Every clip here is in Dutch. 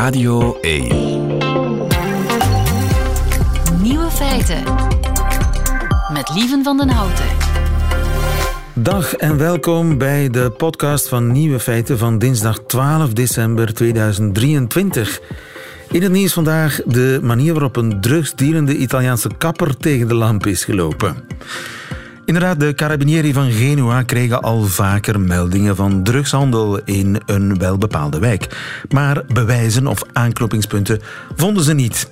Radio 1. Nieuwe feiten. Met Lieven van den Houten. Dag en welkom bij de podcast van Nieuwe Feiten van dinsdag 12 december 2023. In het nieuws vandaag de manier waarop een drugsdierende Italiaanse kapper tegen de lamp is gelopen. Inderdaad, de carabinieri van Genua kregen al vaker meldingen van drugshandel in een welbepaalde wijk. Maar bewijzen of aanknopingspunten vonden ze niet.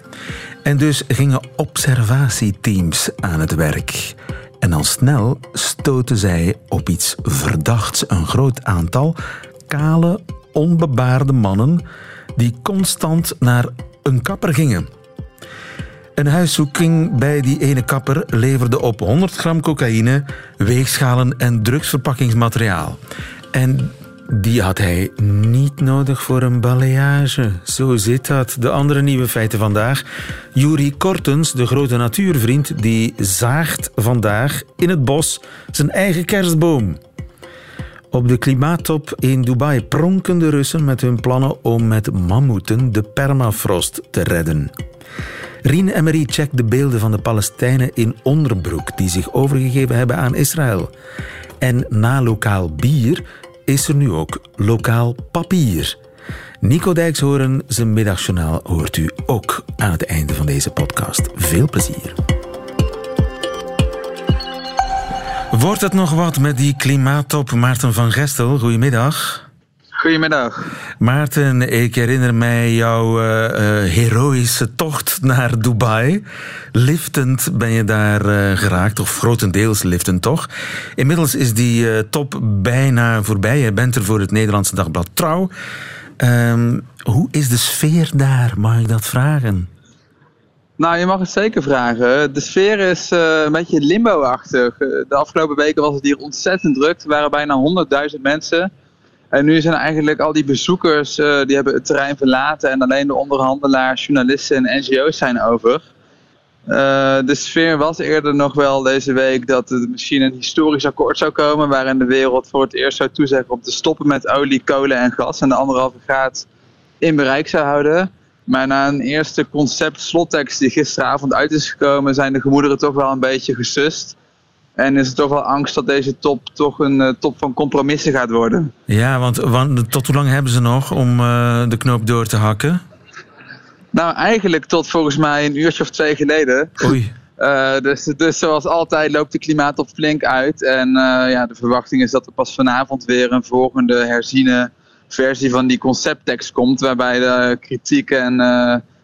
En dus gingen observatieteams aan het werk. En al snel stoten zij op iets verdachts. Een groot aantal kale, onbebaarde mannen die constant naar een kapper gingen. Een huiszoeking bij die ene kapper leverde op 100 gram cocaïne, weegschalen en drugsverpakkingsmateriaal. En die had hij niet nodig voor een balayage. Zo zit dat. De andere nieuwe feiten vandaag. Juri Kortens, de grote natuurvriend, die zaagt vandaag in het bos zijn eigen kerstboom. Op de klimaattop in Dubai pronken de Russen met hun plannen om met mammoeten de permafrost te redden. Rien Emery checkt de beelden van de Palestijnen in onderbroek die zich overgegeven hebben aan Israël. En na lokaal bier is er nu ook lokaal papier. Nico Dijkshoorn, zijn middagjournaal hoort u ook aan het einde van deze podcast. Veel plezier. Wordt het nog wat met die klimaattop Maarten van Gestel? Goedemiddag. Goedemiddag. Maarten, ik herinner mij jouw uh, uh, heroïsche tocht naar Dubai. Liftend ben je daar uh, geraakt, of grotendeels liftend toch. Inmiddels is die top bijna voorbij. Je bent er voor het Nederlandse dagblad Trouw. Um, hoe is de sfeer daar, mag ik dat vragen? Nou, je mag het zeker vragen. De sfeer is een beetje limbo-achtig. De afgelopen weken was het hier ontzettend druk. Er waren bijna 100.000 mensen. En nu zijn eigenlijk al die bezoekers, uh, die hebben het terrein verlaten en alleen de onderhandelaars, journalisten en NGO's zijn over. Uh, de sfeer was eerder nog wel deze week dat er misschien een historisch akkoord zou komen waarin de wereld voor het eerst zou toezeggen om te stoppen met olie, kolen en gas en de anderhalve graad in bereik zou houden. Maar na een eerste concept slottekst die gisteravond uit is gekomen zijn de gemoederen toch wel een beetje gesust. En is er toch wel angst dat deze top toch een uh, top van compromissen gaat worden. Ja, want, want, tot hoe lang hebben ze nog om uh, de knoop door te hakken? Nou, eigenlijk tot volgens mij een uurtje of twee geleden. Oei. Uh, dus, dus zoals altijd loopt de klimaat flink uit. En ja, de verwachting is dat er pas vanavond weer een volgende herziene versie van die concepttekst komt. Waarbij de kritiek en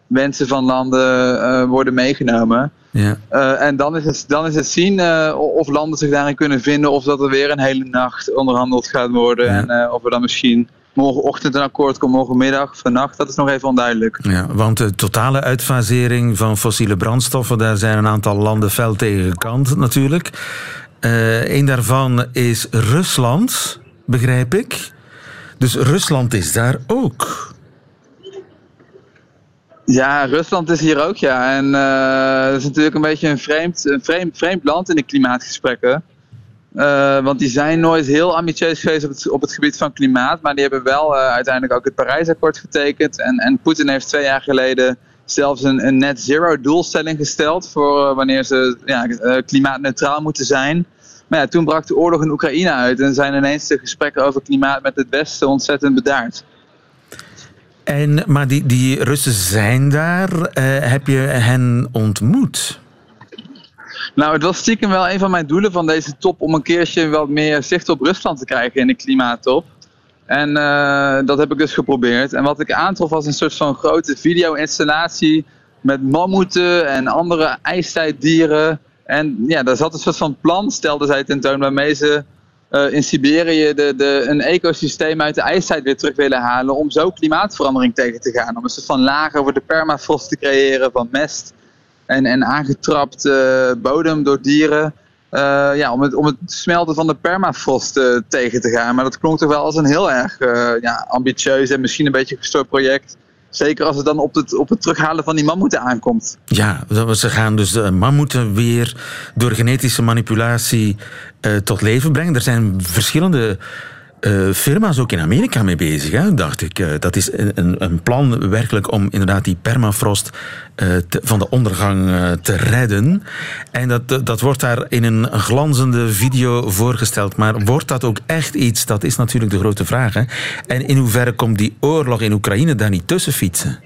wensen van landen worden meegenomen. Ja. Uh, en dan is het, dan is het zien uh, of landen zich daarin kunnen vinden of dat er weer een hele nacht onderhandeld gaat worden. Ja. En of er dan misschien morgenochtend een akkoord komt, morgenmiddag, vannacht, dat is nog even onduidelijk. Ja, want de totale uitfasering van fossiele brandstoffen, daar zijn een aantal landen fel tegen gekant natuurlijk. een daarvan is Rusland, begrijp ik. Dus Rusland is daar ook. Ja, Rusland is hier ook, ja. En dat is natuurlijk een beetje een vreemd, een vreemd, vreemd land in de klimaatgesprekken. Uh, want die zijn nooit heel ambitieus geweest op het, op het gebied van klimaat. Maar die hebben wel uh, uiteindelijk ook het Parijsakkoord getekend. En, en Poetin heeft twee jaar geleden zelfs een, een net zero doelstelling gesteld. Voor wanneer ze ja, klimaatneutraal moeten zijn. Maar ja, toen brak de oorlog in Oekraïne uit. En zijn ineens de gesprekken over klimaat met het Westen ontzettend bedaard. En, maar die, die Russen zijn daar. Uh, heb je hen ontmoet? Nou, het was stiekem wel een van mijn doelen van deze top om een keertje wat meer zicht op Rusland te krijgen in de klimaattop. En uh, dat heb ik dus geprobeerd. En wat ik aantrof was een soort van grote video-installatie met mammoeten en andere ijstijddieren. En ja, daar zat een soort van plan, stelde zij tentoon, waarmee ze uh, in Siberië de, de, een ecosysteem uit de ijstijd weer terug willen halen om zo klimaatverandering tegen te gaan. Om een soort van laag over de permafrost te creëren van mest en, en aangetrapt uh, bodem door dieren. Uh, ja, om, het, om het smelten van de permafrost tegen te gaan. Maar dat klonk toch wel als een heel erg ja, ambitieus en misschien een beetje gestoord project. Zeker als het dan op het, op het terughalen van die mammoeten aankomt. Ja, ze gaan dus de mammoeten weer door genetische manipulatie uh, tot leven brengen. Er zijn verschillende uh, firma's ook in Amerika mee bezig, hè, dacht ik. Uh, dat is een, een, plan werkelijk om inderdaad die permafrost te, van de ondergang te redden. En dat, dat wordt daar in een glanzende video voorgesteld. Maar wordt dat ook echt iets? Dat is natuurlijk de grote vraag. Hè? En in hoeverre komt die oorlog in Oekraïne daar niet tussen fietsen?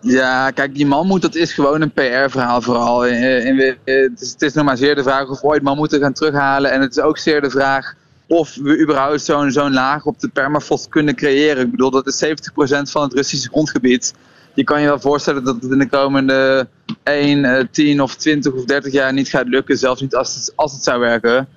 Ja, kijk, die man moet, dat is gewoon een PR-verhaal vooral. het, is, het is nog maar zeer de vraag of ooit man moeten gaan terughalen. En het is ook zeer de vraag of we überhaupt zo'n laag op de permafrost kunnen creëren. Ik bedoel, dat is 70% van het Russische grondgebied. Je kan je wel voorstellen dat het in de komende 1, 10 of 20 of 30 jaar niet gaat lukken. Zelfs niet als het, als het zou werken.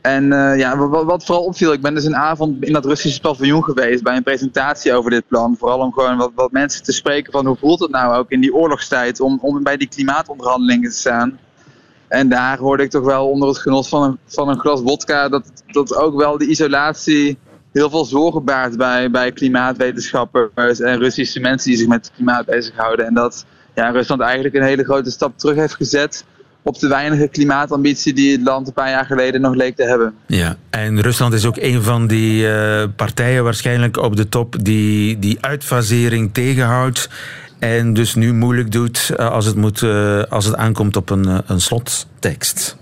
En uh, ja, wat, wat, vooral opviel, ik ben dus een avond in dat Russische paviljoen geweest bij een presentatie over dit plan. Vooral om gewoon wat, wat mensen te spreken van hoe voelt het nou ook in die oorlogstijd om, om bij die klimaatonderhandelingen te staan. En daar hoorde ik toch wel onder het genot van een, van een glas vodka dat, dat ook wel de isolatie heel veel zorgen baart bij, bij klimaatwetenschappers en Russische mensen die zich met klimaat bezighouden. En dat ja, Rusland eigenlijk een hele grote stap terug heeft gezet op de weinige klimaatambitie die het land een paar jaar geleden nog leek te hebben. Ja, en Rusland is ook een van die uh, partijen waarschijnlijk op de top die die uitfasering tegenhoudt. En dus nu moeilijk doet uh, als, het moet, uh, als het aankomt op een, een slottekst.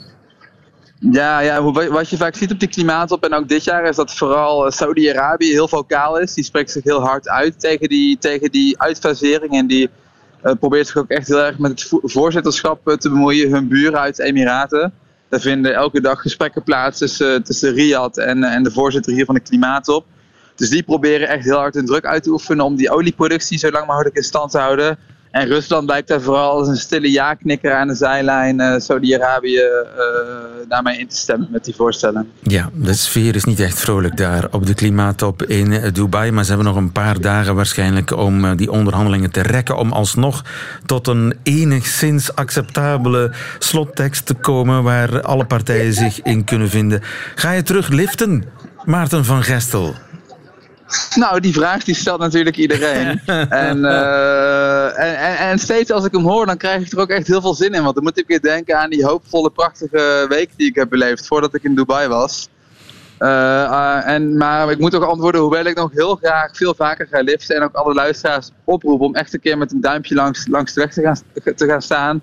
Ja, ja, wat je vaak ziet op die klimaatop en ook dit jaar is dat vooral Saudi-Arabië heel vocaal is. Die spreekt zich heel hard uit tegen die, tegen die uitfasering en die probeert zich ook echt heel erg met het voorzitterschap te bemoeien. Hun buren uit de Emiraten. Daar vinden elke dag gesprekken plaats tussen, tussen Riyadh en, en de voorzitter hier van de Klimaatop. Dus die proberen echt heel hard hun druk uit te oefenen om die olieproductie zo lang mogelijk in stand te houden. En Rusland lijkt daar vooral als een stille ja-knikker aan de zijlijn uh, Saudi-Arabië uh, daarmee in te stemmen met die voorstellen. Ja, de sfeer is niet echt vrolijk daar op de klimaattop in Dubai. Maar ze hebben nog een paar dagen waarschijnlijk om die onderhandelingen te rekken. Om alsnog tot een enigszins acceptabele slottekst te komen waar alle partijen zich in kunnen vinden. Ga je terug liften, Maarten van Gestel? Nou, die vraag die stelt natuurlijk iedereen. en, uh, en, en, en, steeds als ik hem hoor, dan krijg ik er ook echt heel veel zin in. Want dan moet ik weer denken aan die hoopvolle, prachtige week die ik heb beleefd voordat ik in Dubai was. Uh, uh, en, maar ik moet ook antwoorden, hoewel ik nog heel graag veel vaker ga liften en ook alle luisteraars oproepen om echt een keer met een duimpje langs, langs de weg te gaan, te gaan staan,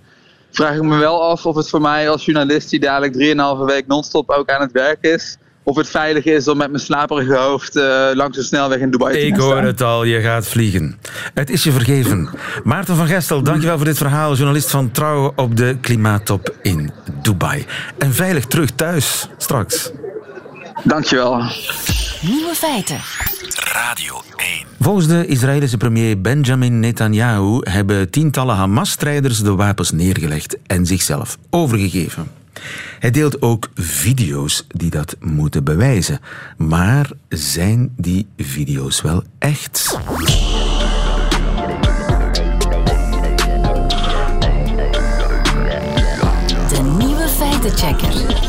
vraag ik me wel af of het voor mij als journalist die dadelijk 3,5 week non-stop ook aan het werk is, of het veilig is om met mijn slaperige hoofd uh, langs de snelweg in Dubai te gaan Ik hoor het al, je gaat vliegen. Het is je vergeven. Maarten van Gestel, dankjewel voor dit verhaal. Journalist van Trouw op de klimaattop in Dubai. En veilig terug thuis straks. Dankjewel. Nieuwe feiten. Radio 1. Volgens de Israëlische premier Benjamin Netanyahu hebben tientallen Hamas-strijders de wapens neergelegd en zichzelf overgegeven. Hij deelt ook video's die dat moeten bewijzen. Maar zijn die video's wel echt? De nieuwe feitenchecker.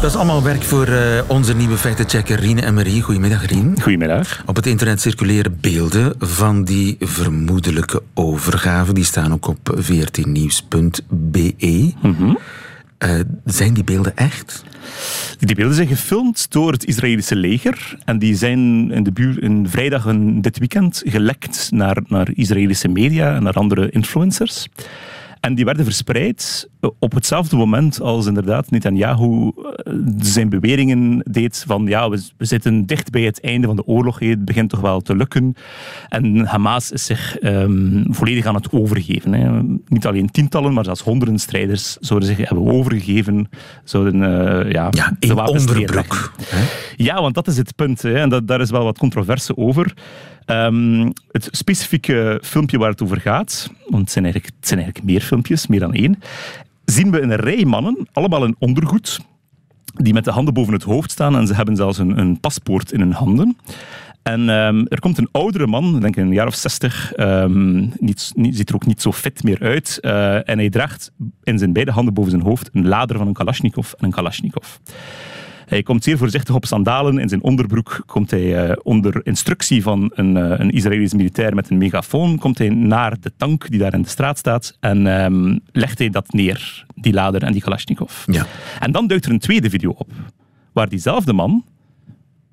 Dat is allemaal werk voor uh, onze nieuwe feitenchecker Rien en Marie. Goedemiddag, Rien. Goedemiddag. Op het internet circuleren beelden van die vermoedelijke overgave. Die staan ook op 14nieuws.be. Mm uh, zijn die beelden echt? Die beelden zijn gefilmd door het Israëlische leger. En die zijn in, de buur, in vrijdag en dit weekend gelekt naar, naar Israëlische media en naar andere influencers. En die werden verspreid op hetzelfde moment als inderdaad Netanyahu eh, zijn beweringen deed van ja, we, we zitten dicht bij het einde van de oorlog, het begint toch wel te lukken. En Hamas is zich um, volledig aan het overgeven. Hè. Niet alleen tientallen, maar zelfs honderden strijders zouden zich hebben overgegeven, zouden uh, ja, ja, de wapens Ja, want dat is het punt. Hè. En dat, daar is wel wat controverse over. Um, het specifieke filmpje waar het over gaat, want het zijn, eigenlijk, meer filmpjes, meer dan één, zien we een rij mannen, allemaal in ondergoed, die met de handen boven het hoofd staan en ze hebben zelfs een, een paspoort in hun handen. En um, er komt een oudere man, denk ik een jaar of zestig, um, niet, niet, ziet er ook niet zo fit meer uit. Uh, en hij draagt in zijn beide handen boven zijn hoofd een lader van een Kalashnikov en een Kalashnikov. Hij komt zeer voorzichtig op sandalen. In zijn onderbroek komt hij uh, onder instructie van een, uh, een Israëlisch militair met een megafoon komt hij naar de tank die daar in de straat staat en um, legt hij dat neer, die lader en die Kalashnikov. Ja. En dan duikt er een tweede video op, waar diezelfde man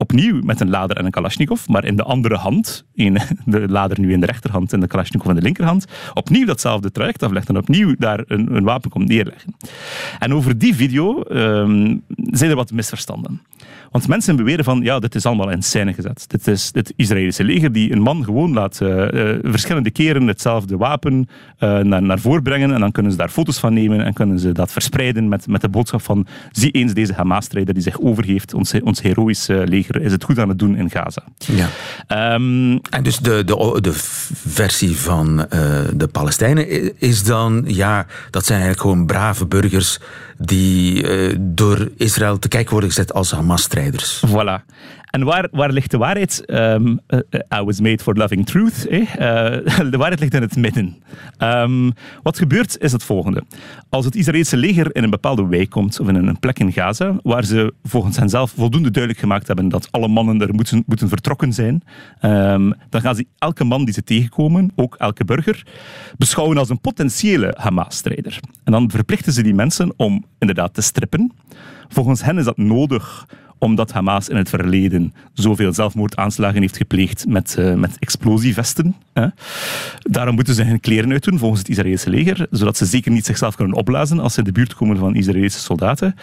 opnieuw met een lader en een Kalashnikov, maar in de andere hand, in de lader nu in de rechterhand en de Kalashnikov in de linkerhand, opnieuw datzelfde traject aflegt en opnieuw daar een, een wapen komt neerleggen. En over die video ehm, zijn er wat misverstanden. Want mensen beweren van, ja, dit is allemaal in scène gezet. Dit is het Israëlische leger die een man gewoon laat uh, verschillende keren hetzelfde wapen uh, naar, naar voren brengen en dan kunnen ze daar foto's van nemen en kunnen ze dat verspreiden met, met de boodschap van, zie eens deze Hamas-strijder die zich overgeeft, ons, ons heroïsche leger is het goed aan het doen in Gaza. Ja. Um, en dus de, de, de versie van de Palestijnen is dan, ja, dat zijn eigenlijk gewoon brave burgers die uh, door Israël te kijken worden gezet als Hamas-strijders. Voilà. En waar, waar ligt de waarheid? Um, uh, I was made for loving truth. Eh? Uh, de waarheid ligt in het midden. Um, wat gebeurt is het volgende. Als het Israëlse leger in een bepaalde wijk komt, of in een plek in Gaza, waar ze volgens hen zelf voldoende duidelijk gemaakt hebben dat alle mannen er moeten, moeten vertrokken zijn, um, dan gaan ze elke man die ze tegenkomen, ook elke burger, beschouwen als een potentiële Hamas-strijder. En dan verplichten ze die mensen om inderdaad te strippen. Volgens hen is dat nodig omdat Hamas in het verleden zoveel zelfmoordaanslagen heeft gepleegd met, uh, met explosievesten. Hè. Daarom moeten ze hun kleren uitdoen volgens het Israëlische leger, zodat ze zeker niet zichzelf kunnen opblazen als ze in de buurt komen van Israëlische soldaten.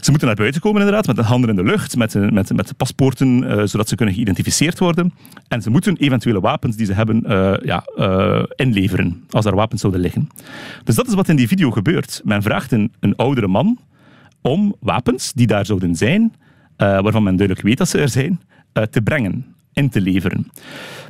Ze moeten naar buiten komen inderdaad, met de handen in de lucht, met, met, met de paspoorten, uh, zodat ze kunnen geïdentificeerd worden. En ze moeten eventuele wapens die ze hebben ja, inleveren, als er wapens zouden liggen. Dus dat is wat in die video gebeurt. Men vraagt een, een oudere man om wapens die daar zouden zijn, waarvan men duidelijk weet dat ze er zijn, uh, te brengen in te leveren.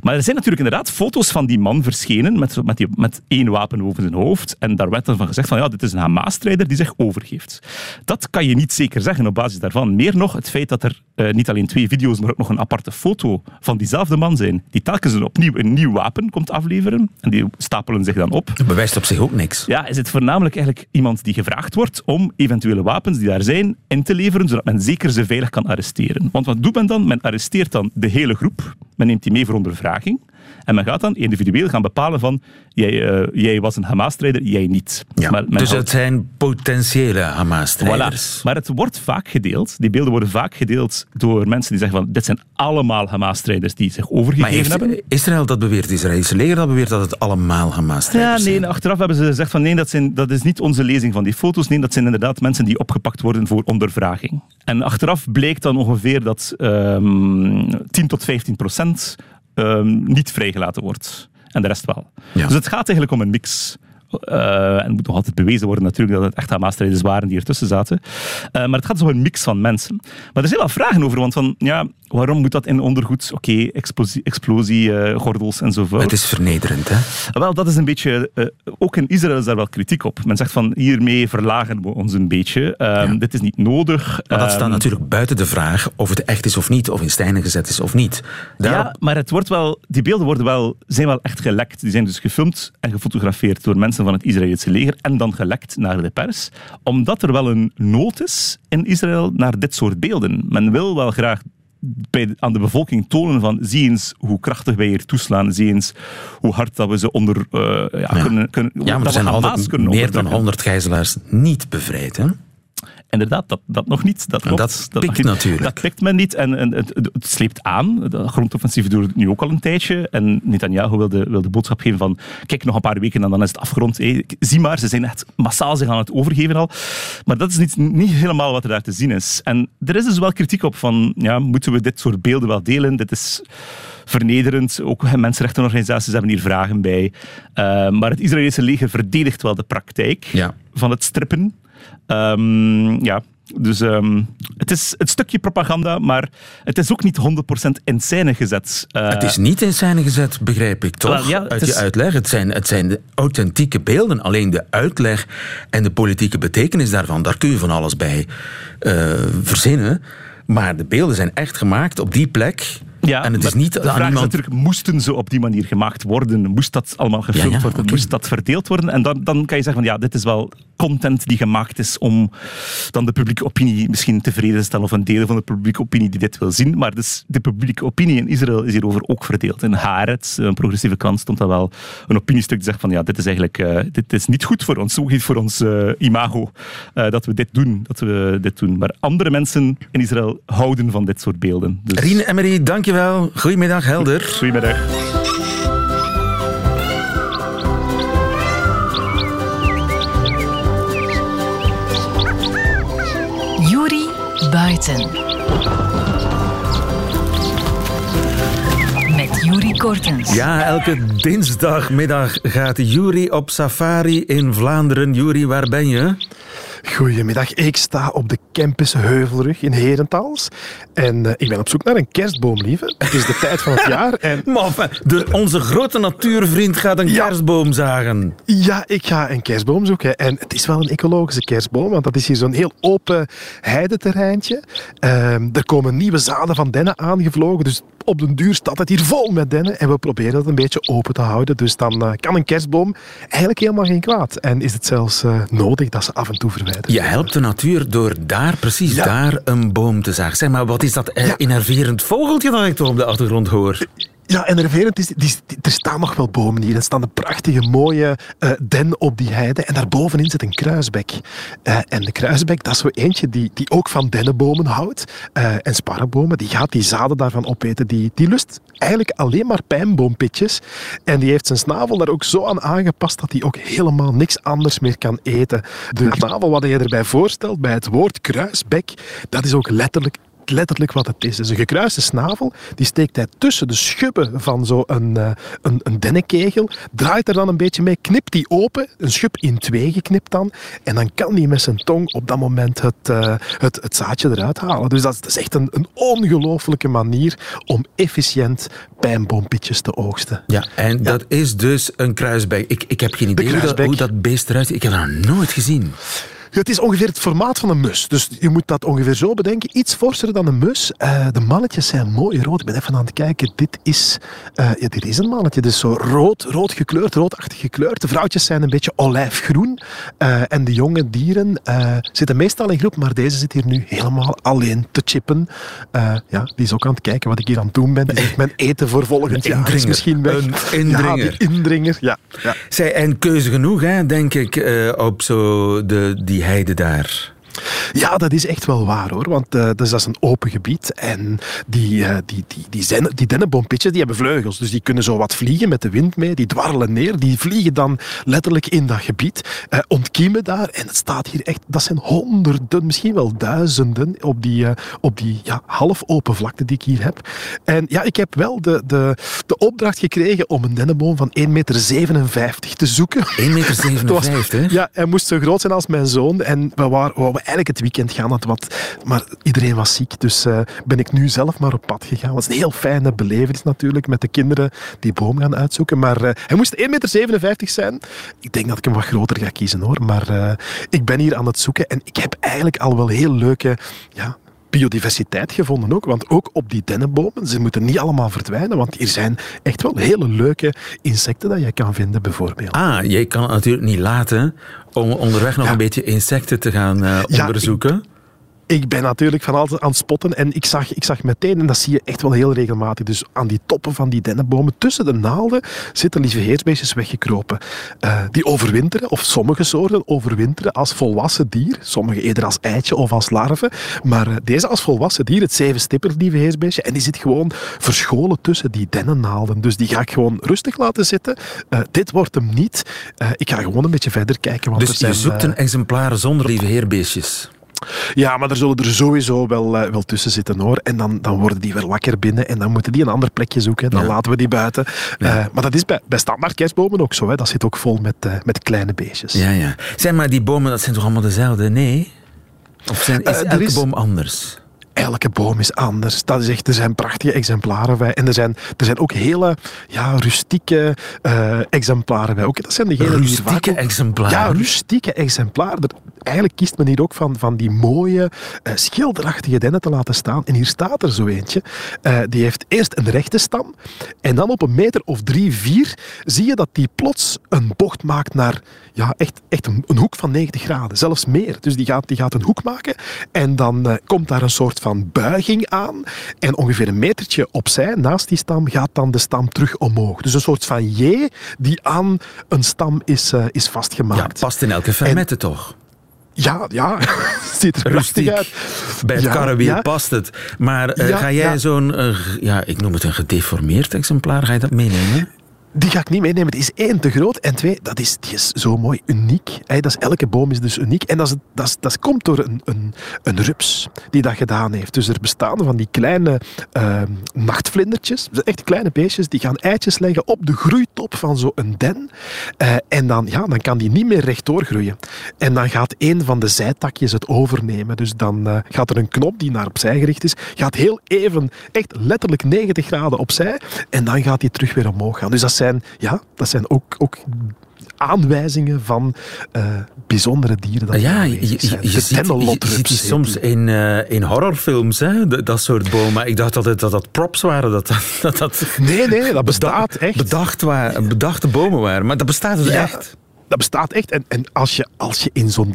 Maar er zijn natuurlijk inderdaad foto's van die man verschenen met, met, die, met één wapen boven zijn hoofd. En daar werd dan van gezegd van ja, dit is een Hamas-strijder die zich overgeeft. Dat kan je niet zeker zeggen op basis daarvan. Meer nog, het feit dat er uh, niet alleen twee video's, maar ook nog een aparte foto van diezelfde man zijn, die telkens een opnieuw een nieuw wapen komt afleveren. En die stapelen zich dan op. Dat bewijst op zich ook niks. Ja, is het voornamelijk eigenlijk iemand die gevraagd wordt om eventuele wapens die daar zijn in te leveren, zodat men zeker ze veilig kan arresteren. Want wat doet men dan? Men arresteert dan de hele groep. Men neemt die mee voor ondervraging. En men gaat dan individueel gaan bepalen van jij, uh, jij was een Hamas-strijder, jij niet. Ja, maar dus houdt... het zijn potentiële Hamas-strijders. Voilà. Maar het wordt vaak gedeeld, die beelden worden vaak gedeeld door mensen die zeggen van dit zijn allemaal Hamas-strijders die zich overgegeven hebben. Israël dat beweert, het Israëlische leger dat beweert dat het allemaal Hamas-strijders zijn? Ja, nee, achteraf hebben ze gezegd van nee, dat, zijn, dat is niet onze lezing van die foto's, nee, dat zijn inderdaad mensen die opgepakt worden voor ondervraging. En achteraf bleek dan ongeveer dat um, 10 tot 15 procent um, niet vrijgelaten wordt. En de rest wel. Ja. Dus het gaat eigenlijk om een mix. Uh, en het moet nog altijd bewezen worden natuurlijk dat het echt Hamas-strijders waren die ertussen zaten. Uh, maar het gaat dus om een mix van mensen. Maar er zijn wel vragen over, want van, ja, waarom moet dat in ondergoed? Oké, okay, explosie, explosie uh, gordels enzovoort. Het is vernederend, hè? Wel, dat is een beetje... ook in Israël is daar wel kritiek op. Men zegt van, hiermee verlagen we ons een beetje. Ja. Dit is niet nodig. Maar dat staat um, natuurlijk buiten de vraag of het echt is of niet, of in stijnen gezet is of niet. Daarop... Ja, maar het wordt wel, die beelden worden wel, zijn wel echt gelekt. Die zijn dus gefilmd en gefotografeerd door mensen van het Israëlische leger en dan gelekt naar de pers, omdat er wel een nood is in Israël naar dit soort beelden. Men wil wel graag bij, aan de bevolking tonen van zie eens hoe krachtig wij hier toeslaan, zie eens hoe hard dat we ze onder uh, ja, ja. kunnen, kunnen ja, maar er zijn altijd meer dan 100 gijzelaars niet bevrijd, hè? Inderdaad, dat, dat nog niet. Dat, klopt. dat pikt dat, natuurlijk. Dat pikt men niet en, en het, het, sleept aan. De grondoffensief doet het nu ook al een tijdje. En Netanyahu wil de, wil de boodschap geven van kijk, nog een paar weken en dan is het afgerond. Hey, zie maar, ze zijn echt massaal zich aan het overgeven al. Maar dat is niet, niet helemaal wat er daar te zien is. En er is dus wel kritiek op van, ja, moeten we dit soort beelden wel delen? Dit is vernederend. Ook mensenrechtenorganisaties hebben hier vragen bij. Uh, maar het Israëlische leger verdedigt wel de praktijk ja. van het strippen. Um, ja, dus um, het is het stukje propaganda, maar het is ook niet 100% in scène gezet. Uh, het is niet in scène gezet, begrijp ik toch? Well, ja, Uit je is... uitleg. Het zijn, het zijn de authentieke beelden. Alleen de uitleg en de politieke betekenis daarvan, daar kun je van alles bij uh, verzinnen. Maar de beelden zijn echt gemaakt op die plek Ja, en het is niet de vraag is iemand... natuurlijk, moesten ze op die manier gemaakt worden? Moest dat allemaal gefilmd Ja, ja, worden? Moest dat verdeeld worden? En dan, dan kan je zeggen van ja, dit is wel content die gemaakt is om dan de publieke opinie misschien tevreden te stellen of een deel van de publieke opinie die dit wil zien. Maar dus de publieke opinie in Israël is hierover ook verdeeld. In Haaretz, een progressieve krant, stond dan wel een opiniestuk die zegt van ja, dit is eigenlijk eh, dit is niet goed voor ons, ook niet voor ons eh, imago eh, dat we dit doen. Dat we dit doen. Maar andere mensen in Israël houden van dit soort beelden. Dus, Rien Emery, dankjewel. Goedemiddag, Helder. Goedemiddag. Juri Buiten. Met Juri Kortens. Ja, elke dinsdagmiddag gaat Jury op safari in Vlaanderen. Jury, waar ben je? Goedemiddag, ik sta op de campus Heuvelrug in Herentals. En eh, ik ben op zoek naar een kerstboom, lieve. Het is de tijd van het jaar. En Maar de, onze grote natuurvriend gaat een Ja. kerstboom zagen. ja, ik ga een kerstboom zoeken. En het is wel een ecologische kerstboom, want dat is hier zo'n heel open heideterreintje. Ehm, er komen nieuwe zaden van dennen aangevlogen, dus op den duur staat het hier vol met dennen. En we proberen dat een beetje open te houden. Dus dan eh, kan een kerstboom eigenlijk helemaal geen kwaad. En is het zelfs eh, nodig dat ze af en toe verwijderd Je helpt de natuur door daar, precies Ja. daar, een boom te zagen. Zeg maar, wat is dat eh, Ja. innerverend vogeltje dat ik toch op de achtergrond hoor? Ja, en nerverend is, die, die- er staan nog wel bomen hier. Er staan een prachtige, mooie eh, den op die heide. En daarbovenin zit een kruisbek. Eh, en de kruisbek, dat is zo eentje die, die ook van dennenbomen houdt. eh, en sparrenbomen, die gaat die zaden daarvan opeten. Die, die lust eigenlijk alleen maar pijnboompitjes. En die heeft zijn snavel daar ook zo aan aangepast dat hij ook helemaal niks anders meer kan eten. De snavel wat je erbij voorstelt bij het woord kruisbek, dat is ook letterlijk letterlijk wat het is. Dus een gekruiste snavel, die steekt hij tussen de schubben van zo'n een, een, een dennenkegel, draait er dan een beetje mee, knipt die open, een schub in twee geknipt dan, en dan kan hij met zijn tong op dat moment het, eh, het, het zaadje eruit halen. Dus dat is, dat is echt een, een ongelooflijke manier om efficiënt pijnboompitjes te oogsten. Ja, en dat is dus een kruisbek. Ik, ik heb geen idee hoe dat, hoe dat beest eruit ziet. Ik heb dat nog nooit gezien. Het is ongeveer het formaat van een mus. Dus je moet dat ongeveer zo bedenken. Iets forser dan een mus. Eh, de mannetjes zijn mooi rood. Ik ben even aan het kijken. Dit is, eh, ja, dit is een mannetje. Dus zo rood, rood gekleurd, roodachtig gekleurd. De vrouwtjes zijn een beetje olijfgroen. Eh, en de jonge dieren zitten meestal in groep. Maar deze zit hier nu helemaal alleen te chippen. Ja, die is ook aan het kijken wat ik hier aan het doen ben. Die zegt, mijn eten voor volgend jaar is misschien weg. Een Ja, indringer. indringer. Ja, ja. Zij, en keuze genoeg, hè, denk ik, op zo de, die heide daar. Ja, dat is echt wel waar hoor. Want eh, dus dat is een open gebied. En die, eh, die, die, die, zen- die dennenboompitjes die hebben vleugels. Dus die kunnen zo wat vliegen met de wind mee. Die dwarrelen neer. Die vliegen dan letterlijk in dat gebied. eh, ontkiemen daar. En het staat hier echt. Dat zijn honderden, misschien wel duizenden. op die, op die ja, half open vlakte die ik hier heb. En ja, ik heb wel de, de, de opdracht gekregen om een dennenboom van 1,57 meter te zoeken. 1,57 meter, Het was- hè? Ja, hij moest zo groot zijn als mijn zoon. En we waren, we eigenlijk het weekend gaan. Het wat, maar iedereen was ziek. Dus eh, ben ik nu zelf maar op pad gegaan. Het was een heel fijne belevenis natuurlijk. Met de kinderen die boom gaan uitzoeken. Maar eh, hij moest 1,57 meter zijn. Ik denk dat ik hem wat groter ga kiezen hoor. Maar eh, ik ben hier aan het zoeken. En ik heb eigenlijk al wel heel leuke... Ja, biodiversiteit gevonden ook. Want ook op die dennenbomen, ze moeten niet allemaal verdwijnen. Want hier zijn echt wel hele leuke insecten dat je kan vinden bijvoorbeeld. Ah, je kan het natuurlijk niet laten om onderweg nog Ja. een beetje insecten te gaan eh, Ja, onderzoeken. Ik ben natuurlijk van altijd aan het spotten en ik zag, ik zag meteen, en dat zie je echt wel heel regelmatig, dus aan die toppen van die dennenbomen, tussen de naalden, zitten lieve heersbeestjes weggekropen. Eh, die overwinteren, of sommige soorten overwinteren als volwassen dier, sommige eerder als eitje of als larve, maar eh, deze als volwassen dier, het zevenstipper lieve heersbeestje, en die zit gewoon verscholen tussen die dennennaalden. Dus die ga ik gewoon rustig laten zitten. Eh, dit wordt hem niet. Ik ga gewoon een beetje verder kijken. Want er Dus zijn, je zoekt eh, een exemplaar zonder lieve heerbeestjes. Ja, maar er zullen er sowieso wel, eh, wel tussen zitten hoor. En dan, dan worden die weer wakker binnen en dan moeten die een ander plekje zoeken. Dan Ja. laten we die buiten. Eh, maar dat is bij, bij standaard kerstbomen ook zo. Hè. Dat zit ook vol met, eh, met kleine beestjes. Ja, ja. Zeg maar, die bomen, dat zijn toch allemaal dezelfde? Nee? Of zijn, is elke is- boom anders? Elke boom is anders. Dat is echt, er zijn prachtige exemplaren bij. En er zijn, er zijn ook hele ja, rustieke exemplaren bij. Ook, dat zijn degenen Rustieke exemplaren? Ja, rustieke exemplaren. Eigenlijk kiest men hier ook van, van die mooie, uh, schilderachtige dennen te laten staan. En hier staat er zo eentje. Uh, die heeft eerst een rechte stam. En dan op een meter of drie, vier zie je dat die plots een bocht maakt naar ja, echt, echt een, een hoek van 90 graden. Zelfs meer. Dus die gaat, die gaat een hoek maken. En dan uh, komt daar een soort van buiging aan. En ongeveer een metertje opzij, naast die stam, gaat dan de stam terug omhoog. Dus een soort van J die aan een stam is, is vastgemaakt. Ja, past in elke fermette toch? Ja, ja. ziet er rustig uit. Bij het ja, karrewiel ja. past het. Maar uh, ja, ga jij zo'n, uh, ja, ik noem het een gedeformeerd exemplaar, ga je dat meenemen? Die ga ik niet meenemen. Die is één, te groot. En twee, dat is, die is zo mooi uniek. Dat is, elke boom is dus uniek. En dat, is, dat, is, dat komt door een, een, een rups die dat gedaan heeft. Dus er bestaan van die kleine uh, nachtvlindertjes. Echt kleine beestjes. Die gaan eitjes leggen op de groeitop van zo'n den. Uh, en dan, ja, dan kan die niet meer rechtdoor groeien. En dan gaat een van de zijtakjes het overnemen. Dus dan uh, gaat er een knop die naar opzij gericht is. Gaat heel even, echt letterlijk 90 graden opzij. En dan gaat die terug weer omhoog gaan. Dus dat zijn ja, dat zijn ook, ook aanwijzingen van uh, bijzondere dieren. Dat ja, je, je, je, ziet, je, ziet die soms in, uh, in horrorfilms, hè, dat, dat soort bomen. Ik dacht altijd dat dat props waren. Dat, dat, dat, nee, nee, dat bestaat echt. Bedacht waren, bedachte bomen waren. Maar dat bestaat dus ja. echt dat bestaat echt. En, en als, je, als je in zo'n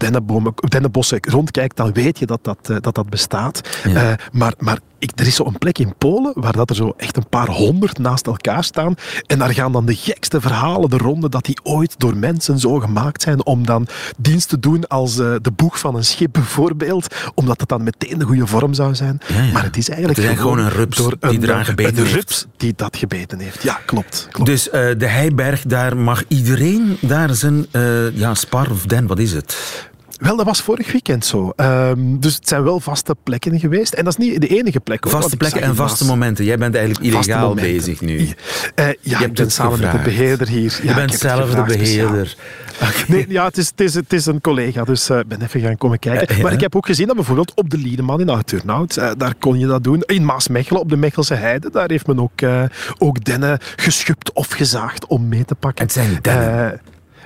dennenbossen rondkijkt, dan weet je dat dat, dat, dat bestaat. Ja. Uh, maar, maar ik, er is zo'n plek in Polen waar dat er zo echt een paar honderd naast elkaar staan. En daar gaan dan de gekste verhalen de ronde dat die ooit door mensen zo gemaakt zijn om dan dienst te doen als uh, de boeg van een schip bijvoorbeeld. Omdat het dan meteen de goede vorm zou zijn. Ja, ja. Maar het is eigenlijk het is gewoon, gewoon, een rups door een, die eraan gebeten een rups die dat gebeten heeft. Ja, klopt. klopt. Dus uh, de Heiberg, daar mag iedereen daar zijn uh, ja, spar of den, wat is het? Wel, dat was vorig weekend zo. Um, dus het zijn wel vaste plekken geweest. En dat is niet de enige plek. Hoor, vaste plekken en vaste momenten. Jij bent eigenlijk illegaal bezig nu. Uh, ja, je ik ben samen gevraagd. met de beheerder hier. Je bent zelf de beheerder. Ja. Okay. Nee, ja, het is, het, is, het is een collega, dus ik uh, ben even gaan komen kijken. Uh, maar ik heb ook gezien dat bijvoorbeeld op de Liedeman in Oud-Turnhout, uh, daar kon je dat doen. In Maasmechelen, op de Mechelse Heide, daar heeft men ook, ook dennen geschupt of gezaagd om mee te pakken. Het zijn dennen.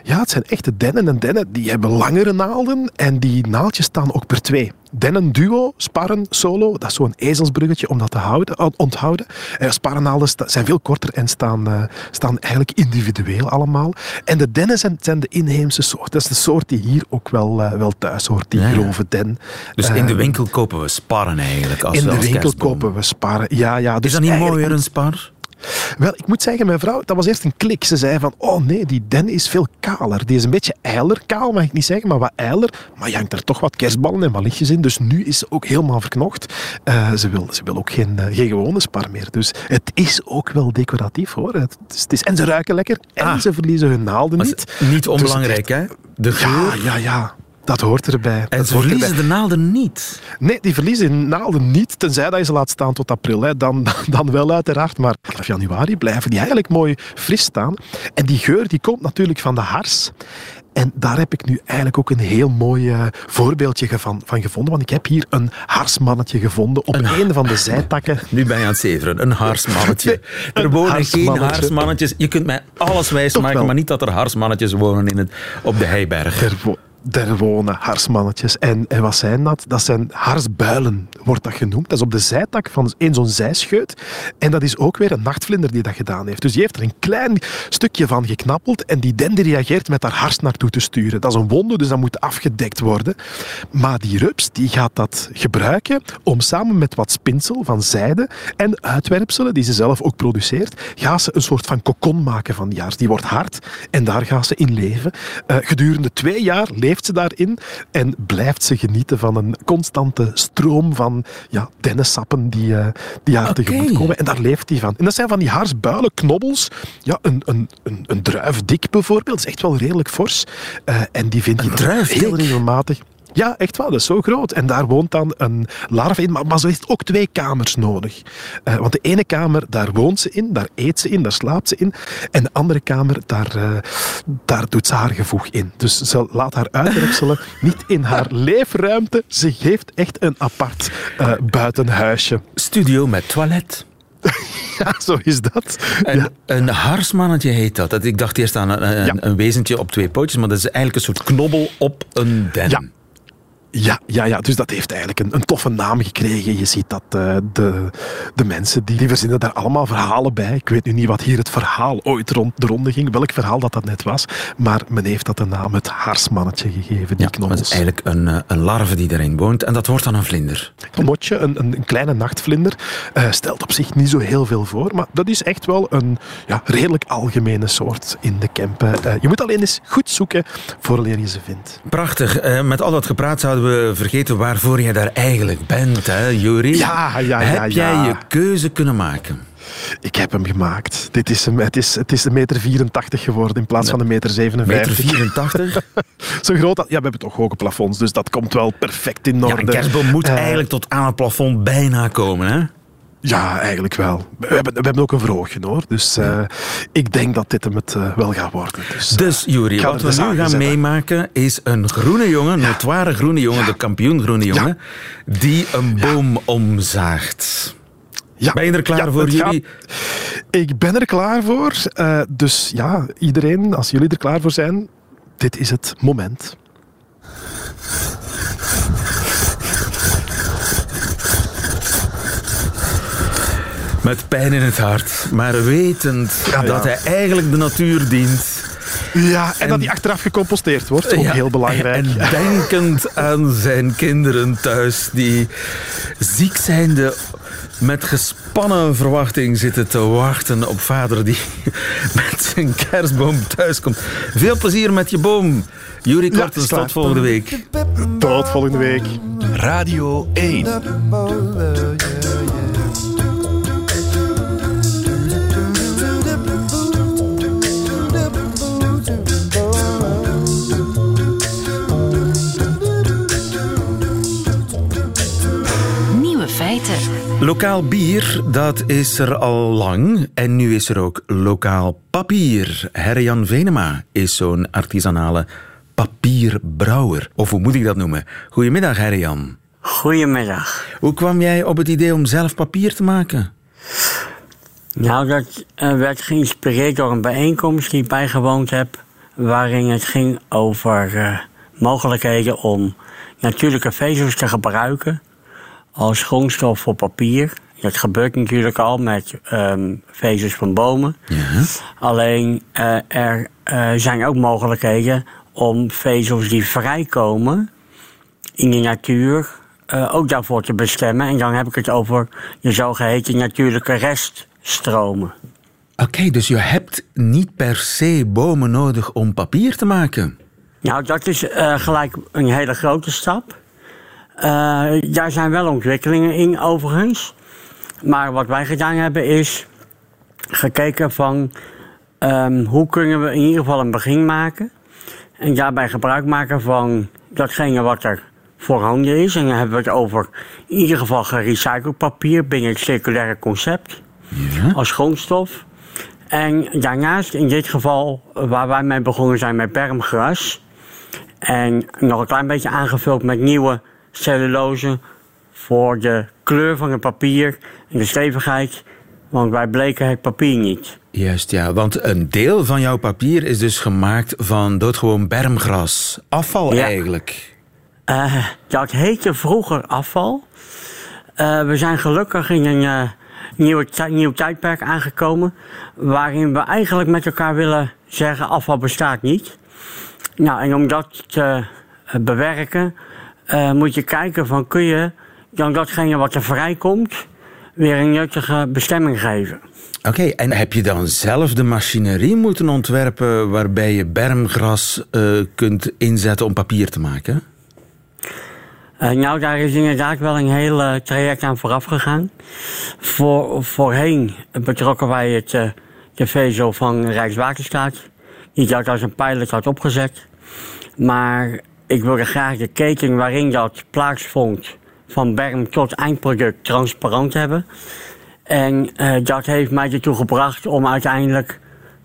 Ja, het zijn echte dennen en dennen. Die hebben langere naalden en die naaldjes staan ook per twee. Dennen duo, sparren solo, dat is zo'n ezelsbruggetje om dat te houden, onthouden. Uh, sparrennaalden zijn veel korter en staan, uh, staan eigenlijk individueel allemaal. En de dennen zijn, zijn, de inheemse soort. Dat is de soort die hier ook wel, uh, wel thuis hoort, die ja, grove den. Dus in de winkel kopen we sparren eigenlijk? Als in de winkel kerstboom. kopen we sparren, ja. ja dus is dat niet mooier, een spar? Wel, ik moet zeggen, mijn vrouw, dat was eerst een klik. Ze zei van, oh nee, die den is veel kaler. Die is een beetje eiler, kaal mag ik niet zeggen, maar wat eiler. Maar je hangt er toch wat kerstballen en wat lichtjes in. Dus nu is ze ook helemaal verknocht. Uh, ze, wil, ze wil ook geen, uh, geen gewone spar meer. Dus het is ook wel decoratief hoor. Het is, het is, en ze ruiken lekker en ah. ze verliezen hun naalden niet. Niet onbelangrijk dus, hè? De geur. Ja, ja, ja. Dat hoort erbij. En dat ze verliezen erbij. de naalden niet? Nee, die verliezen de naalden niet, tenzij dat je ze laat staan tot april. Hè. Dan, dan wel uiteraard, maar vanaf januari blijven die eigenlijk mooi fris staan. En die geur die komt natuurlijk van de hars. En daar heb ik nu eigenlijk ook een heel mooi uh, voorbeeldje van, van, gevonden. Want ik heb hier een harsmannetje gevonden op een, een van de zijtakken. Nu ben je aan het zeveren. Een harsmannetje. Er wonen harsmannetje. geen harsmannetjes. Je kunt mij alles wijsmaken, maar niet dat er harsmannetjes wonen in het, op de Heiberg. Er er wonen harsmannetjes. En, en wat zijn dat? Dat zijn harsbuilen, wordt dat genoemd. Dat is op de zijtak van één zo'n zijscheut. En dat is ook weer een nachtvlinder die dat gedaan heeft. Dus die heeft er een klein stukje van geknappeld en die den die reageert met haar hars naartoe te sturen. Dat is een wonde, dus dat moet afgedekt worden. Maar die rups die gaat dat gebruiken om samen met wat spinsel van zijde en uitwerpselen, die ze zelf ook produceert, gaat ze een soort van kokon maken van die hars. Die wordt hard en daar gaat ze in leven. Uh, gedurende twee jaar leeft leeft ze daarin en blijft ze genieten van een constante stroom van ja, dennensappen die, uh, die haar okay. tegemoet komen. En daar leeft hij van. En dat zijn van die haarsbuilen, knobbels. Ja, een, een, een, een druifdik bijvoorbeeld, is echt wel redelijk fors. Uh, en die vindt hij heel regelmatig. Ja, echt wel. Dat is zo groot. En daar woont dan een larve in. Maar, maar ze heeft ook twee kamers nodig. Uh, want de ene kamer, daar woont ze in, daar eet ze in, daar slaapt ze in. En de andere kamer, daar, uh, daar doet ze haar gevoeg in. Dus ze laat haar uitwerpselen niet in haar leefruimte. Ze geeft echt een apart uh, buitenhuisje. Studio met toilet. Ja, zo is dat. Een, ja. een harsmannetje heet dat. Ik dacht eerst aan een, een, ja. een, wezentje op twee pootjes, maar dat is eigenlijk een soort knobbel op een den. Ja. Ja, ja, ja, dus dat heeft eigenlijk een, een toffe naam gekregen. Je ziet dat uh, de, de mensen die, die verzinnen daar allemaal verhalen bij. Ik weet nu niet wat hier het verhaal ooit rond de ronde ging, welk verhaal dat dat net was. Maar men heeft dat de naam het haarsmannetje gegeven, die ja, Het is eigenlijk een, eh, een larve die erin woont en dat wordt dan een vlinder. Een motje, een, een, kleine nachtvlinder, uh, stelt op zich niet zo heel veel voor. Maar dat is echt wel een ja, redelijk algemene soort in de Kempen. Uh, je moet alleen eens goed zoeken voor je ze vindt. Prachtig. met al dat gepraat zouden we vergeten waarvoor jij daar eigenlijk bent, hè, Juri? Ja, ja, ja. Heb jij je keuze kunnen maken? Ik heb hem gemaakt. Dit is hem, het, is, het is een meter 84 geworden in plaats van een meter 57. Meter 84? Zo groot. Ja, we hebben toch hoge plafonds, dus dat komt wel perfect in orde. Ja, een kerstboom moet uh, eigenlijk tot aan het plafond bijna komen, hè? Ja, eigenlijk wel. We hebben, we hebben ook een verhoogje hoor. Dus uh, ik denk dat dit hem het uh, wel gaat worden. Dus, uh, dus wat we nu gaan meemaken is een groene jongen, ja. notoire groene jongen, ja. de kampioen groene jongen, ja. die een boom omzaagt. Ja. Ben je er klaar voor, Juri? Ik ben er klaar voor. dus ja, iedereen, als jullie er klaar voor zijn, dit is het moment. Met pijn in het hart, maar wetend ja, dat hij eigenlijk de natuur dient. Ja, en, en, dat hij achteraf gecomposteerd wordt, ook ja, heel belangrijk. En denkend aan zijn kinderen thuis, die ziek zijnde met gespannen verwachting zitten te wachten op vader die met zijn kerstboom thuiskomt. Veel plezier met je boom. Jury Kortens, ja, tot volgende week. Tot volgende week. Radio 1. Lokaal bier, dat is er al lang. En nu is er ook lokaal papier. Herjan Venema is zo'n artisanale papierbrouwer. Of hoe moet ik dat noemen? Goedemiddag, Herjan. Goedemiddag. Hoe kwam jij op het idee om zelf papier te maken? Nou, dat uh, werd geïnspireerd door een bijeenkomst die ik bijgewoond heb. Waarin het ging over uh, mogelijkheden om natuurlijke vezels te gebruiken als grondstof voor papier. Dat gebeurt natuurlijk al met um, vezels van bomen. Ja. Alleen uh, er uh, zijn ook mogelijkheden om vezels die vrijkomen in de natuur uh, ook daarvoor te bestemmen. En dan heb ik het over de zogeheten natuurlijke reststromen. Oké, okay, dus je hebt niet per se bomen nodig om papier te maken? Nou, dat is gelijk een hele grote stap. Uh, daar zijn wel ontwikkelingen in overigens. Maar wat wij gedaan hebben is gekeken van um, hoe kunnen we in ieder geval een begin maken. En daarbij gebruik maken van datgene wat er voorhanden is. En dan hebben we het over in ieder geval gerecycled papier binnen het circulaire concept. Ja. Als grondstof. En daarnaast in dit geval waar wij mee begonnen zijn met bermgras. En nog een klein beetje aangevuld met nieuwe cellulose voor de kleur van het papier en de stevigheid. Want wij bleken het papier niet. Juist, ja. Want een deel van jouw papier is dus gemaakt van doodgewoon bermgras. Afval eigenlijk. Uh, dat heette vroeger afval. Uh, we zijn gelukkig in een uh, nieuwe nieuw tijdperk aangekomen... waarin we eigenlijk met elkaar willen zeggen... afval bestaat niet. Nou, en om dat te bewerken uh, moet je kijken van kun je dan datgene wat er vrijkomt weer een nuttige bestemming geven. Oké, en heb je dan zelf de machinerie moeten ontwerpen waarbij je bermgras uh, kunt inzetten om papier te maken? Uh, nou, daar is inderdaad wel een heel traject aan vooraf gegaan. Voor, voorheen betrokken wij het, uh, de vezel van Rijkswaterstaat, die dat als een pilot had opgezet. Maar ik wilde graag de keten waarin dat plaatsvond, van berm tot eindproduct, transparant hebben. En uh, dat heeft mij ertoe gebracht om uiteindelijk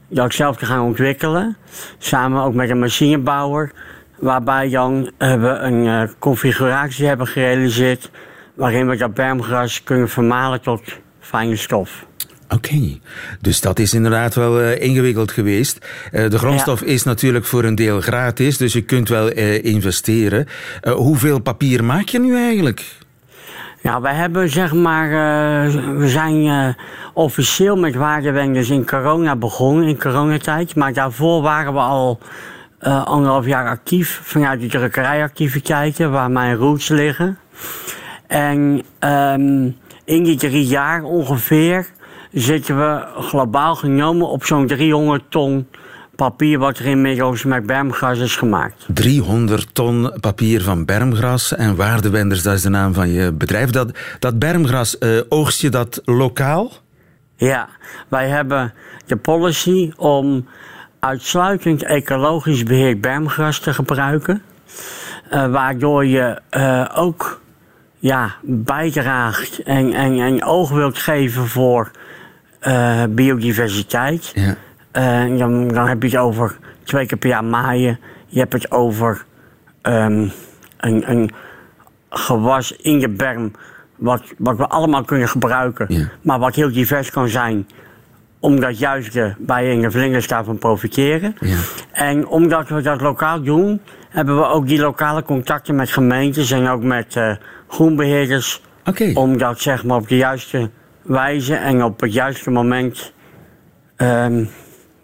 dat zelf te gaan ontwikkelen. Samen ook met een machinebouwer. Waarbij dan uh, we een uh, configuratie hebben gerealiseerd. waarin we dat bermgras kunnen vermalen tot fijne stof. Oké, dus dat is inderdaad wel uh, ingewikkeld geweest. Uh, de grondstof ja. is natuurlijk voor een deel gratis, dus je kunt wel uh, investeren. hoeveel papier maak je nu eigenlijk? Ja, wij hebben zeg maar, we zijn officieel met waardewenders in corona begonnen, in coronatijd. Maar daarvoor waren we al anderhalf jaar actief vanuit de drukkerijactiviteiten waar mijn roots liggen. En um, in die drie jaar ongeveer zitten we globaal genomen op zo'n 300 ton papier wat er inmiddels met bermgras is gemaakt. 300 ton papier van bermgras en waardewenders, dat is de naam van je bedrijf. Dat, dat bermgras, uh, oogst je dat lokaal? Ja, wij hebben de policy om uitsluitend ecologisch beheerd bermgras te gebruiken. Uh, waardoor je uh, ook ja, bijdraagt en, en, en oog wilt geven voor uh, biodiversiteit. Ja. Uh, dan, dan heb je het over twee keer per jaar maaien. Je hebt het over um, een, een gewas in je berm. Wat, wat we allemaal kunnen gebruiken. Ja. Maar wat heel divers kan zijn omdat juist de bijen en vlinders daarvan profiteren. Ja. En omdat we dat lokaal doen, hebben we ook die lokale contacten met gemeentes en ook met uh, groenbeheerders. Okay. Om dat zeg maar op de juiste wijze en op het juiste moment um,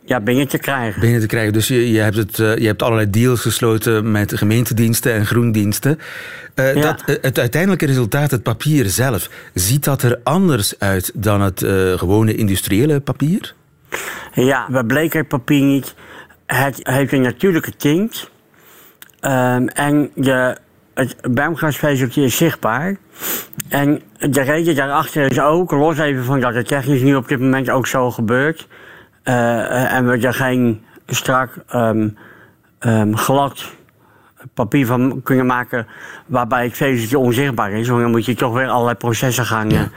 ja, binnen te krijgen. Binnen te krijgen. Dus je, je, hebt het, uh, je hebt allerlei deals gesloten met gemeentediensten en groendiensten. Uh, ja. dat, uh, het uiteindelijke resultaat, het papier zelf, ziet dat er anders uit dan het gewone industriële papier? Ja, we bleken het papier niet. Het heeft een natuurlijke tint. Um, en de het bermgrasvezeltje is zichtbaar. En de reden daarachter is ook, los even van dat het technisch nu op dit moment ook zo gebeurt. Uh, en we er geen strak um, um, glad papier van kunnen maken waarbij het vezeltje onzichtbaar is. Want dan moet je toch weer allerlei processen gaan ja.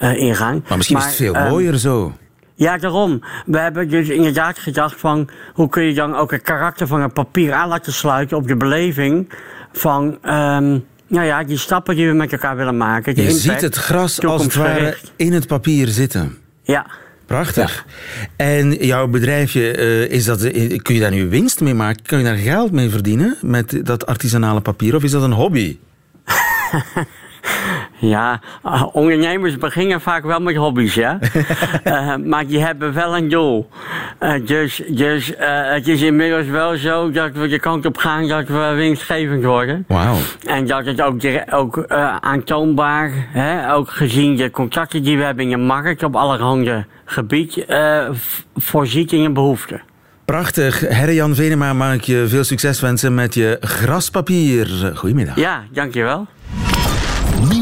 uh, ingaan. Maar misschien maar, is het veel um, mooier zo. Ja, daarom. We hebben dus inderdaad gedacht van... hoe kun je dan ook het karakter van het papier aan laten sluiten op de beleving van nou ja, die stappen die we met elkaar willen maken. Je impact, ziet het gras als het ware in het papier zitten. Ja. Prachtig. Ja. En jouw bedrijfje, uh, is dat, kun je daar nu winst mee maken? Kun je daar geld mee verdienen met dat artisanale papier? Of is dat een hobby? Ja, uh, ondernemers beginnen vaak wel met hobby's, ja. uh, maar die hebben wel een doel. Uh, dus dus het is inmiddels wel zo dat we de kant op gaan dat we winstgevend worden. Wauw. En dat het ook, ook aantoonbaar, hè, ook gezien de contacten die we hebben in de markt op allerhande gebied, voorziet in een behoefte. Prachtig. Herre-Jan Venema, mag ik je veel succes wensen met je graspapier. Goedemiddag. Ja, dankjewel.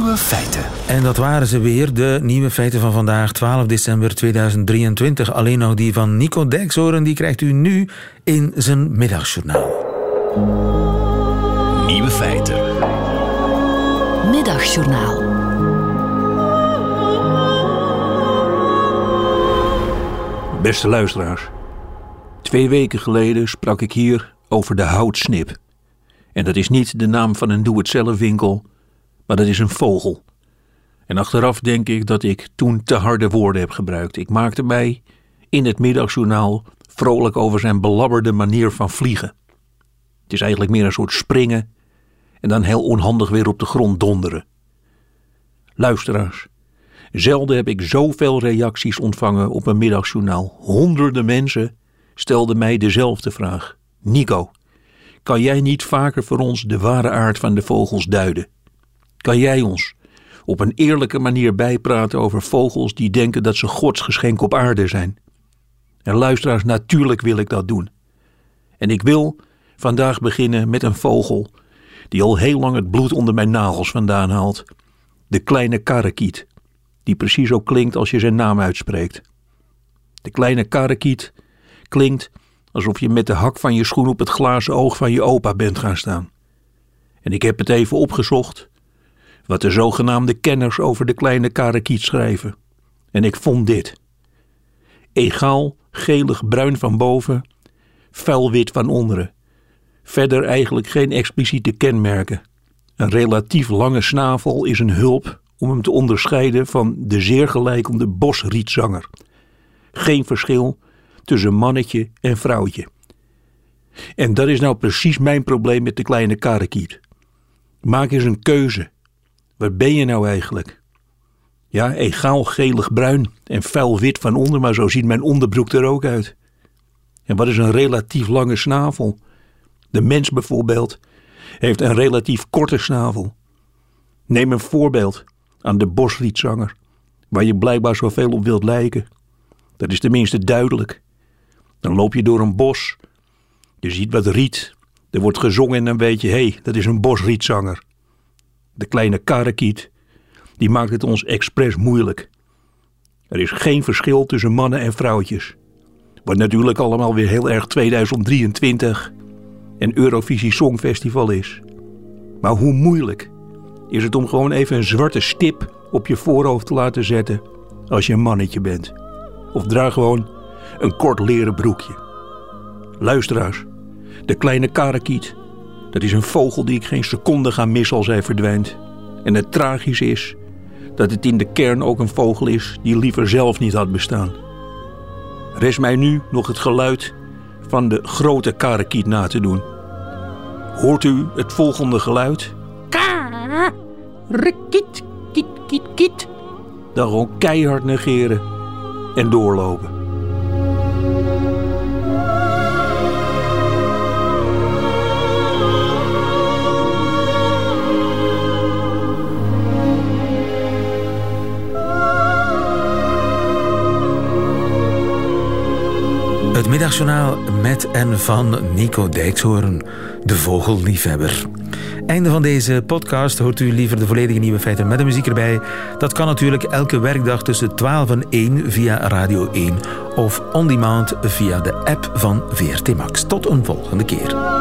Nieuwe feiten. En dat waren ze weer, de nieuwe feiten van vandaag, 12 december 2023. Alleen nog die van Nico Dijkshoorn, die krijgt u nu in zijn middagjournaal. Nieuwe feiten. Middagjournaal. Beste luisteraars. Twee weken geleden sprak ik hier over de houtsnip. En dat is niet de naam van een doe-het-zelf winkel maar dat is een vogel. En achteraf denk ik dat ik toen te harde woorden heb gebruikt. Ik maakte mij in het middagjournaal vrolijk over zijn belabberde manier van vliegen. Het is eigenlijk meer een soort springen en dan heel onhandig weer op de grond donderen. Luisteraars, zelden heb ik zoveel reacties ontvangen op een middagjournaal. Honderden mensen stelden mij dezelfde vraag. Nico, kan jij niet vaker voor ons de ware aard van de vogels duiden? Kan jij ons op een eerlijke manier bijpraten over vogels die denken dat ze Gods geschenk op aarde zijn? En luisteraars, natuurlijk wil ik dat doen. En ik wil vandaag beginnen met een vogel die al heel lang het bloed onder mijn nagels vandaan haalt. De kleine karakiet, die precies zo klinkt als je zijn naam uitspreekt. De kleine karakiet klinkt alsof je met de hak van je schoen op het glazen oog van je opa bent gaan staan. En ik heb het even opgezocht wat de zogenaamde kenners over de kleine karakiet schrijven. En ik vond dit. Egaal gelig-bruin van boven, vuilwit van onderen. Verder eigenlijk geen expliciete kenmerken. Een relatief lange snavel is een hulp om hem te onderscheiden van de zeer gelijkende bosrietzanger. Geen verschil tussen mannetje en vrouwtje. En dat is nou precies mijn probleem met de kleine karekiet. Maak eens een keuze. Wat ben je nou eigenlijk? Ja, egaal gelig-bruin en vuil wit van onder, maar zo ziet mijn onderbroek er ook uit. En wat is een relatief lange snavel? De mens bijvoorbeeld heeft een relatief korte snavel. Neem een voorbeeld aan de bosrietzanger, waar je blijkbaar zoveel op wilt lijken. Dat is tenminste duidelijk. Dan loop je door een bos. Je ziet wat riet. Er wordt gezongen en dan weet je, hé, hey, dat is een bosrietzanger. De kleine karakiet, die maakt het ons expres moeilijk. Er is geen verschil tussen mannen en vrouwtjes. Wat natuurlijk allemaal weer heel erg 2023 en Eurovisie Songfestival is. Maar hoe moeilijk is het om gewoon even een zwarte stip op je voorhoofd te laten zetten als je een mannetje bent? Of draag gewoon een kort leren broekje. Luisteraars, de kleine karakiet, dat is een vogel die ik geen seconde ga missen als hij verdwijnt. En het tragisch is dat het in de kern ook een vogel is die liever zelf niet had bestaan. Rest mij nu nog het geluid van de grote karakiet na te doen. Hoort u het volgende geluid? Ka, rekit, kiet, kiet, kiet. Dan gewoon keihard negeren en doorlopen. Het middagjournaal met en van Nico Dijkshoorn, de vogelliefhebber. Einde van deze podcast. Hoort u liever de volledige nieuwe feiten met de muziek erbij? Dat kan natuurlijk elke werkdag tussen 12 en 1 via Radio 1 of on demand via de app van VRT Max. Tot een volgende keer.